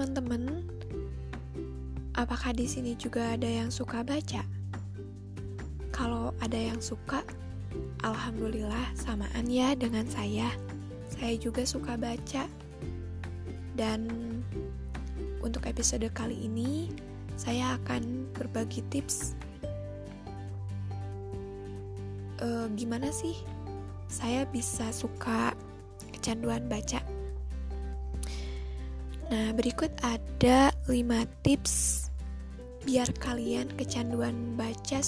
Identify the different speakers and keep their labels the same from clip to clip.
Speaker 1: teman-teman, apakah di sini juga ada yang suka baca? Kalau ada yang suka, alhamdulillah samaan ya dengan saya. Saya juga suka baca. Dan untuk episode kali ini, saya akan berbagi tips uh, gimana sih saya bisa suka kecanduan baca. Nah, berikut ada 5 tips biar kalian kecanduan baca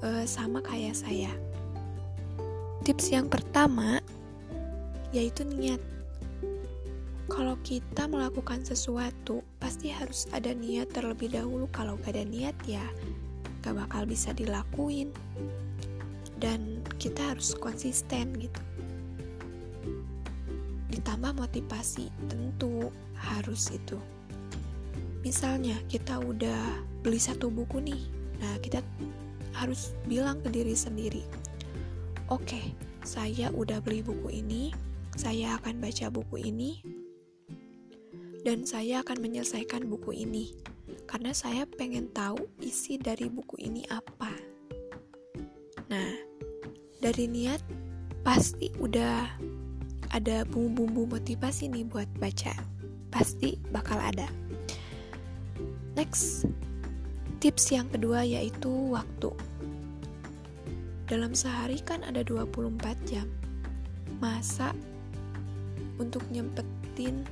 Speaker 1: uh, sama kayak saya. Tips yang pertama yaitu niat. Kalau kita melakukan sesuatu, pasti harus ada niat terlebih dahulu. Kalau gak ada niat ya, gak bakal bisa dilakuin dan kita harus konsisten gitu ditambah motivasi tentu harus itu. Misalnya kita udah beli satu buku nih nah kita harus bilang ke diri sendiri oke okay, saya udah beli buku ini saya akan baca buku ini dan saya akan menyelesaikan buku ini karena saya pengen tahu isi dari buku ini apa. Nah, dari niat pasti udah ada bumbu-bumbu motivasi nih buat baca. Pasti bakal ada. Next, tips yang kedua yaitu waktu. Dalam sehari kan ada 24 jam. Masa untuk nyempetin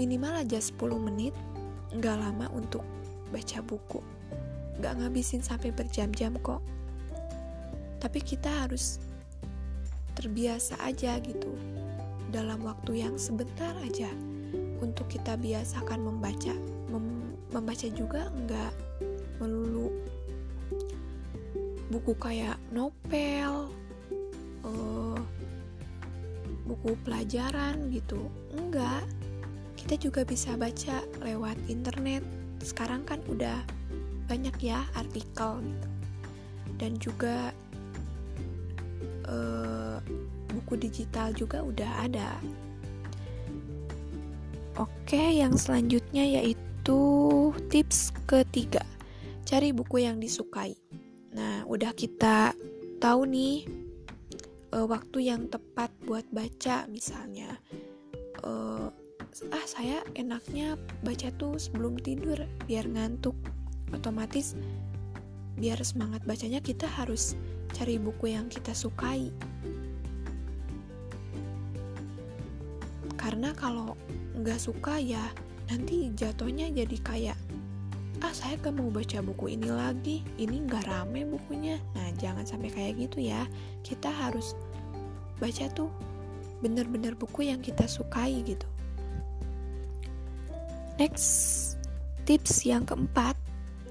Speaker 1: minimal aja 10 menit nggak lama untuk baca buku gak ngabisin sampai berjam-jam kok tapi kita harus terbiasa aja gitu. Dalam waktu yang sebentar aja untuk kita biasakan membaca. Mem membaca juga nggak melulu buku kayak novel uh, buku pelajaran gitu. Enggak kita juga bisa baca lewat internet. Sekarang kan udah banyak ya artikel gitu. Dan juga uh, buku digital juga udah ada. Oke yang selanjutnya yaitu tips ketiga. Cari buku yang disukai. Nah udah kita tahu nih uh, waktu yang tepat buat baca misalnya. Uh, ah saya enaknya baca tuh sebelum tidur biar ngantuk otomatis. Biar semangat bacanya kita harus cari buku yang kita sukai karena kalau nggak suka ya nanti jatuhnya jadi kayak ah saya gak mau baca buku ini lagi. Ini nggak rame bukunya. Nah jangan sampai kayak gitu ya. Kita harus baca tuh bener-bener buku yang kita sukai gitu. Next tips yang keempat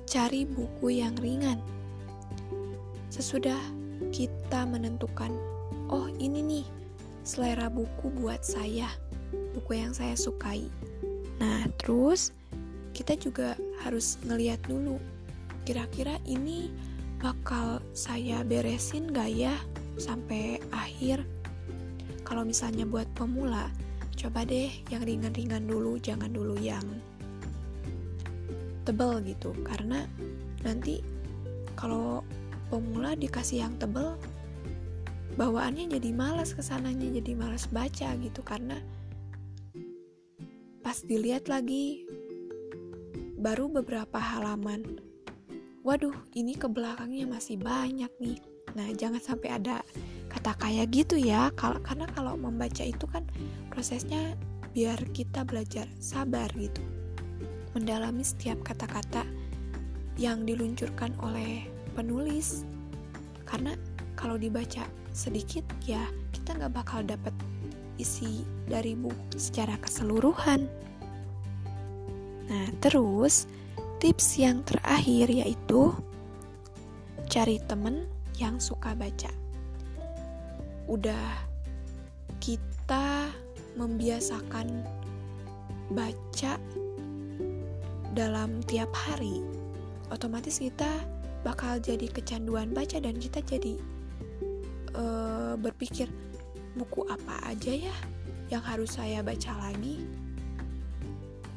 Speaker 1: cari buku yang ringan. Sesudah kita menentukan, oh ini nih selera buku buat saya, buku yang saya sukai. Nah, terus kita juga harus ngeliat dulu, kira-kira ini bakal saya beresin gak ya sampai akhir. Kalau misalnya buat pemula, coba deh yang ringan-ringan dulu, jangan dulu yang tebal gitu karena nanti kalau pemula dikasih yang tebal bawaannya jadi malas ke sananya jadi malas baca gitu karena pas dilihat lagi baru beberapa halaman. Waduh ini ke belakangnya masih banyak nih. Nah jangan sampai ada kata kayak gitu ya. Kalau karena kalau membaca itu kan prosesnya biar kita belajar sabar gitu. Mendalami setiap kata-kata yang diluncurkan oleh penulis. Karena kalau dibaca sedikit ya kita nggak bakal dapat isi dari buku secara keseluruhan. Nah terus tips yang terakhir yaitu cari temen yang suka baca. Udah kita membiasakan baca dalam tiap hari, otomatis kita bakal jadi kecanduan baca dan kita jadi uh, berpikir buku apa aja ya yang harus saya baca lagi.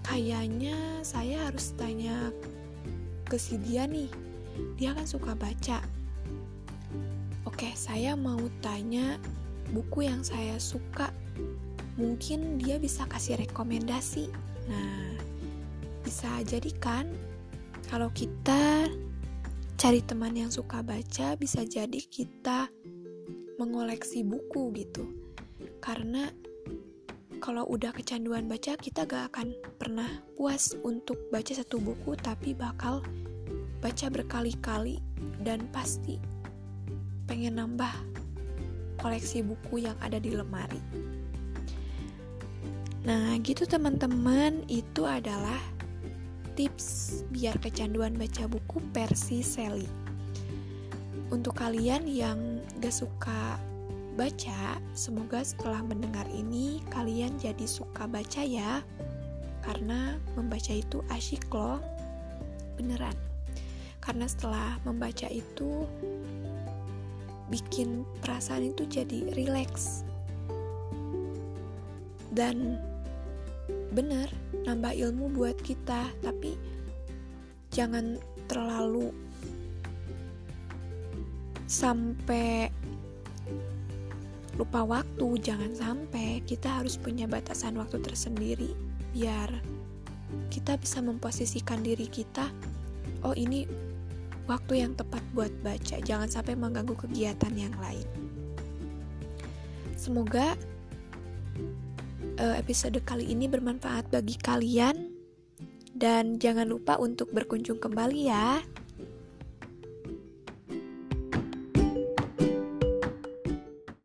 Speaker 1: kayaknya saya harus tanya ke si dia nih. Dia kan suka baca. Oke saya mau tanya buku yang saya suka. Mungkin dia bisa kasih rekomendasi. Nah bisa jadi kan? Kalau kita cari teman yang suka baca bisa jadi kita mengoleksi buku gitu karena kalau udah kecanduan baca kita gak akan pernah puas untuk baca satu buku tapi bakal baca berkali-kali dan pasti pengen nambah koleksi buku yang ada di lemari. Nah, gitu teman-teman, itu adalah tips biar kecanduan baca buku versi Sally. Untuk kalian yang gak suka baca, semoga setelah mendengar ini kalian jadi suka baca ya. Karena membaca itu asyik loh. Beneran karena setelah membaca itu bikin perasaan itu jadi rileks dan bener nambah ilmu buat kita tapi jangan terlalu sampai lupa waktu jangan sampai kita harus punya batasan waktu tersendiri biar kita bisa memposisikan diri kita oh ini waktu yang tepat buat baca, jangan sampai mengganggu kegiatan yang lain. Semoga uh, episode kali ini bermanfaat bagi kalian, dan jangan lupa untuk berkunjung kembali ya.